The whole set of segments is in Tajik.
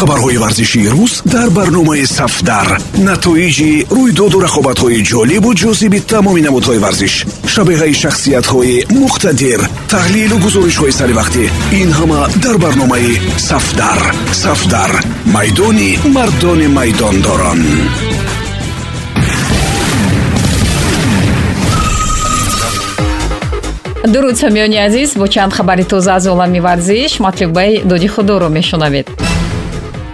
хабарҳои варзишии рӯз дар барномаи сафдар. Натоиҷи рӯйдоду рақобатҳои ҷолибу ҷозиби тамоми намудҳои варзиш шабеҳаи шахсиятҳои муқтадир таҳлилу гузоришҳои саривақтӣ ин ҳама дар барномаи сафдар. Сафдар майдони мардони майдондорон. Дуруд самиёни азиз бо чанд хабари тоза аз олами варзиш матлубаи доди худоро мешунавед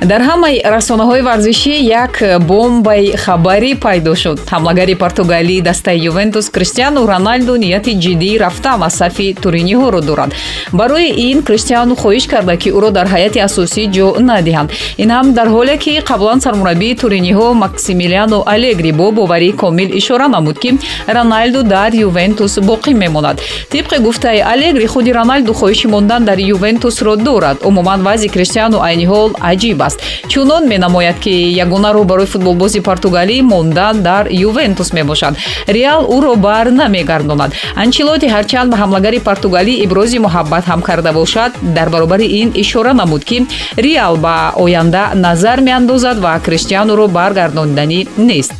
дар ҳамаи расонаҳои варзишӣ як бомбаи хабарӣ пайдо шуд. Ҳамлагари португалии дастаи ювентус криштиану роналду нияти ҷиддии рафтан аз сафи туриниҳоро дорад. Барои ин криштиану хоҳиш карда ки ӯро дар ҳайати асосӣ ҷо надиҳанд. Ин ҳам дар ҳоле ки қаблан сармураббии туриниҳо максимилиано алегри бо боварии комил ишора намуд ки роналду дар ювентус боқӣ мемонад. Тибқи гуфтаи алегри худи роналду хоҳиши мондан дар ювентусро дорад. Умуман вазъи криштиану айни ҳол аҷиб аст. Чунон менамояд ки ягона роҳ барои футболбози португалӣ мондан дар ювентус мебошад. Реал ӯро бар намегардонад. Анчилоти ҳарчанд ба ҳамлагари португалӣ ибрози муҳаббат ҳам карда бошад. Дар баробари ин ишора намуд ки реал ба оянда назар меандозад ва криштианоро баргардонданӣ нест.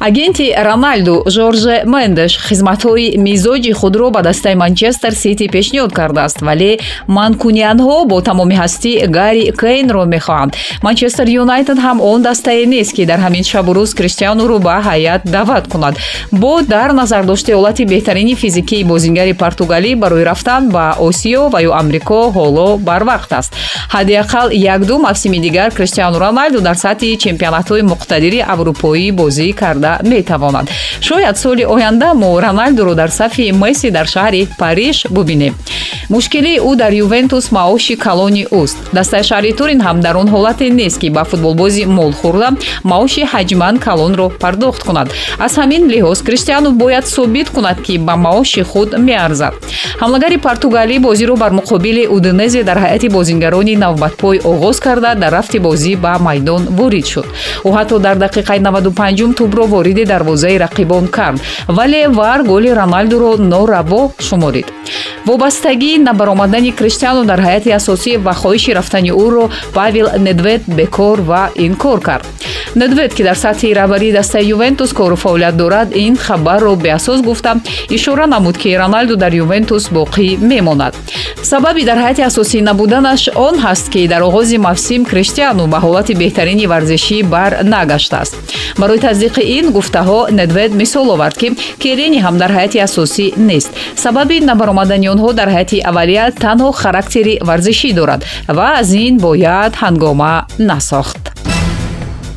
Агенти роналду жорже мендеш хизматҳои мизоҷи худро ба дастаи манчестер сити пешниҳод кардааст вале манкунианҳо бо тамоми ҳастӣ гари кейнро мехоҳанд манчестер юнайтед ҳам он дастае нест ки дар ҳамин шабу рӯз криштианоро ба ҳайат даъват кунад. Бо дар назар дошти ҳолати беҳтарини физикии бозингари португалӣ барои рафтан ба осиё ва ё амрико ҳоло барвақт аст. Ҳадди ақал якду мавсими дигар криштиану роналду дар сатҳи чемпионатҳои муқтадири аврупоӣ бозӣ карда метавонад. Шояд соли оянда мо роналдуро дар сафи месси дар шаҳри париж бубинем мушкилии ӯ дар ювентус маоши калони ӯст дастаи шаҳри турин ҳам дар он ҳолате нест ки ба футболбози молхӯрда маоши ҳаҷман калонро пардохт кунад. Аз ҳамин лиҳоз криштиану бояд собит кунад ки ба маоши худ меарзад. Ҳамлагари португалӣ бозиро бар муқобили удинезе дар ҳайати бозингарони навбатпой оғоз карда дар рафти бозӣ ба майдон ворид шуд. Ӯ ҳатто дар дақиқаи 95 тӯбро вориди дарвозаи рақибон кард вале вар голи роналдуро нораво шуморид. Вобастагии набаромадани криштиану дар ҳайати асосӣ ва хоҳиши рафтани ӯро павел недвед бекор ва инкор кард. Недвед ки дар сатҳи раҳбарии дастаи ювентус кору фаъолият дорад ин хабарро беасос гуфта. Ишора намуд ки роналду дар ювентус боқӣ мемонад. Сабаби дар ҳайати асосӣ набуданаш он ҳаст ки дар оғози мавсим криштиану ба ҳолати беҳтарини варзишӣ бар нагаштааст барои тасдиқи ин гуфтаҳо недвед мисол овард ки керени ҳам дар ҳайати асосӣ нест. Сабаби набаромадани онҳо дар ҳайати аввалия танҳо характери варзишӣ дорад ва аз ин бояд ҳангома насохт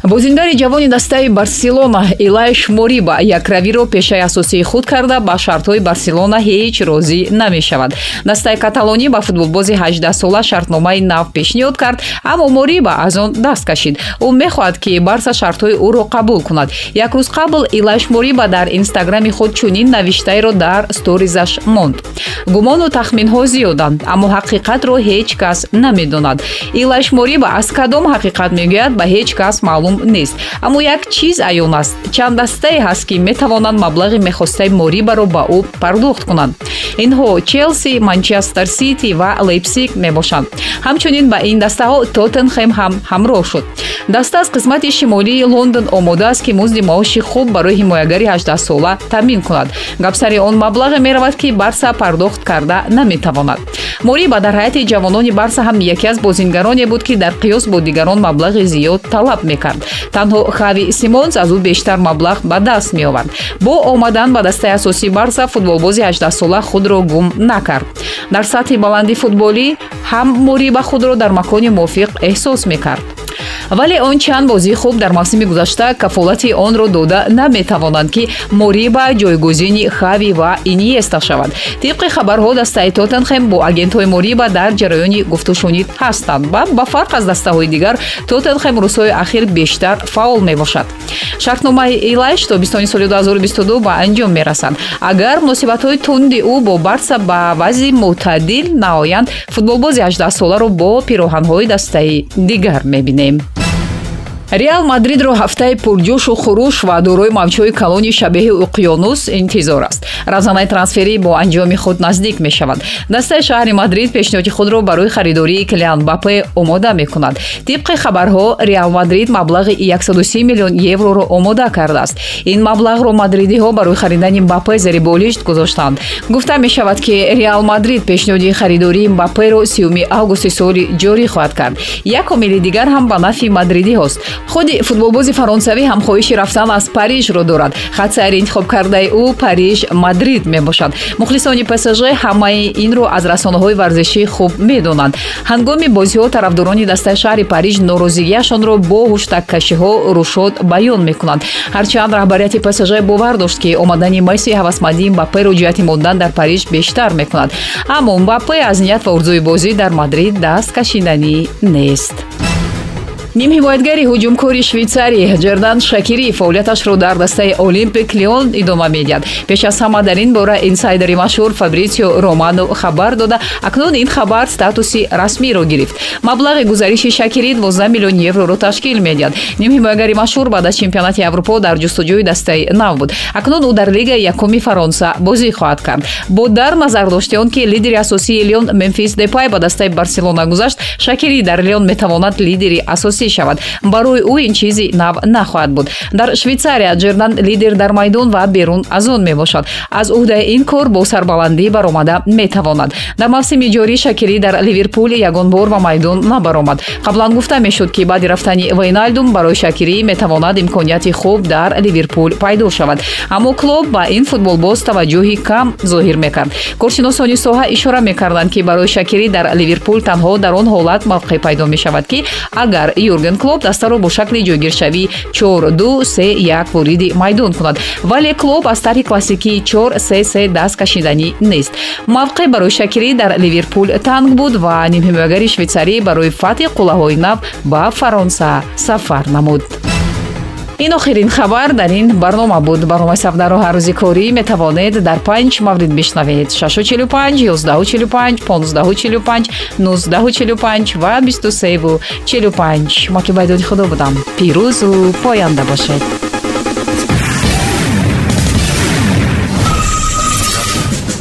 бозингари ҷавони дастаи барселона илайш мориба якравиро пешаи асосии худ карда ба шартҳои барселона ҳеҷ розӣ намешавад. Дастаи каталонӣ ба футболбози 18сола шартномаи нав пешниҳод кард аммо мориба аз он даст кашид. Ӯ мехоҳад ки барса шартҳои ӯро қабул кунад. Як рӯз қабл илайш мориба дар инстаграми худ чунин навиштаеро дар сторизаш монд. Гумону тахминҳо зиёданд аммо ҳақиқатро ҳеҷ кас намедонад. Илайш мориба аз кадом ҳақиқат мегӯяд ба ҳеҷ кас маълум маълум нест. Аммо як чиз аён аст. Чанддастае ҳаст ки метавонанд маблағи мехостаи морибаро ба ӯ пардохт кунанд. Инҳо челси манчестер сити ва лейпсиг мебошанд. Ҳамчунин ба ин дастаҳо тоттенхем ҳам ҳамроҳ шуд. Даста аз қисмати шимолии лондон омода аст ки музди маоши хуб барои ҳимоягари 18сола таъмин кунад. Гапсари он маблағе меравад ки барса пардохт карда наметавонад. Мориба дар ҳайати ҷавонони барса ҳам яке аз бозингароне буд ки дар қиёс бо дигарон маблағи зиёд талаб мекард танҳо хави симонс аз ӯ бештар маблағ ба даст меовард бо омадан ба дастаи асосии барса футболбози 18сола худро гум накард. Дар сатҳи баландии футболӣ ҳам мориба худро дар макони мувофиқ эҳсос мекард вале он чанд бозии хуб дар мавсими гузашта кафолати онро дода наметавонанд ки мориба ҷойгузини хави ва иньеста шавад. Тибқи хабарҳо дастаи тоттенхем бо агентҳои мориба дар ҷараёни гуфтушунид ҳастанд ва ба фарқ аз дастаҳои дигар тоттенхем рӯзҳои ахир бештар фаъол мебошад. Шартномаи илайш тобистони соли 2022 ба анҷом мерасад агар муносибатҳои тунди ӯ бо барса ба вазъи мӯътадил наоянд футболбози 18 соларо бо пироҳанҳои дастаи дигар мебинем реал мадридро ҳафтаи пурҷӯшу хуруш ва дорои мавҷҳои калони шабеҳи уқёнус интизор аст. Равзанаи трансферӣ бо анҷоми худ наздик мешавад. Дастаи шаҳри мадрид пешниҳоди худро барои харидории килиан бапе омода мекунад. Тибқи хабарҳо реал мадрид маблағи 130 миллион евроро омода кардааст. Ин маблағро мадридиҳо барои харидани бапе зери болишт гузоштанд. Гуфта мешавад ки реал мадрид пешниҳоди харидории баперо 3 августи соли ҷорӣ хоҳад кард. Як омили дигар ҳам ба нафъи мадридиҳост худи футболбози фаронсавӣ ҳам хоҳиши рафтан аз парижро дорад. Хат сайри интихоб кардаи ӯ париж мадрид мебошад. Мухлисони псж ҳамаи инро аз расонаҳои варзишӣ хуб медонанд. Ҳангоми бозиҳо тарафдорони дастаи шаҳри париж норозигиашонро бо ҳуштагкашиҳо рушод баён мекунанд. Ҳарчанд раҳбарияти псж бовар дошт ки омадани месси ҳавасмандии мбаперо ҷиҳати мондан дар париж бештар мекунад. Аммо мбапе аз ният ва урзуи бозӣ дар мадрид даст кашиданӣ нест нимҳимоятгари ҳуҷумкори швейтсарӣ ҷердан шакирӣ фаъолияташро дар дастаи олимпик лион идома медиҳад. Пеш аз ҳама дар ин бора инсайдери машҳур фабрисио романо хабар дода. Акнун ин хабар статуси расмиро гирифт. Маблағи гузариши шакирӣ 12 миллион евроро ташкил медиҳад. Нимҳимоятгари машҳур баъд аз чемпионати аврупо дар ҷустуҷӯи дастаи нав буд. Акнун ӯ дар лигаи якуми фаронса бозӣ хоҳад кард. Бо дар назардошти он ки лидери асосии лион мемфис депай ба дастаи барселона гузашт шакирӣ дар лион метавонад лидери асосӣ шавад барои ӯ ин чизи нав нахоҳад буд. Дар швейтсария ҷердан лидер дар майдон ва берун аз он мебошад. Аз уҳдаи ин кор бо сарбаландӣ баромада метавонад. Дар мавсими ҷорӣ шакирӣ дар ливерпул ягон бор ба майдон набаромад. Қаблан гуфта мешуд ки баъди рафтани вайналдум барои шакирӣ метавонад имконияти хуб дар ливерпул пайдо шавад. Аммо клуб ба ин футболбоз таваҷҷӯҳи кам зоҳир мекард. Коршиносони соҳа ишора мекарданд ки барои шакирӣ дар ливерпул танҳо дар он ҳолат мавқеъ пайдо мешавад ки агар юрген клоп дастаро бо шакли ҷойгиршавӣ 4231 вориди майдон кунад. Вале клоп аз тарҳи классикии 433 даст кашиданӣ нест. Мавқеъ барои шакирӣ дар ливерпул танг буд ва нимҳимоягари швейтсарӣ барои фатҳи қуллаҳои нав ба фаронса сафар намуд ин охирин хабар дар ин барнома буд. Барномаи сафдаро ҳар рӯзи корӣ метавонед дар панҷ маврид бишнавед. 645 145 1545 1945 ва 2345 матлубайдоди худо будам. Пирӯзу поянда бошед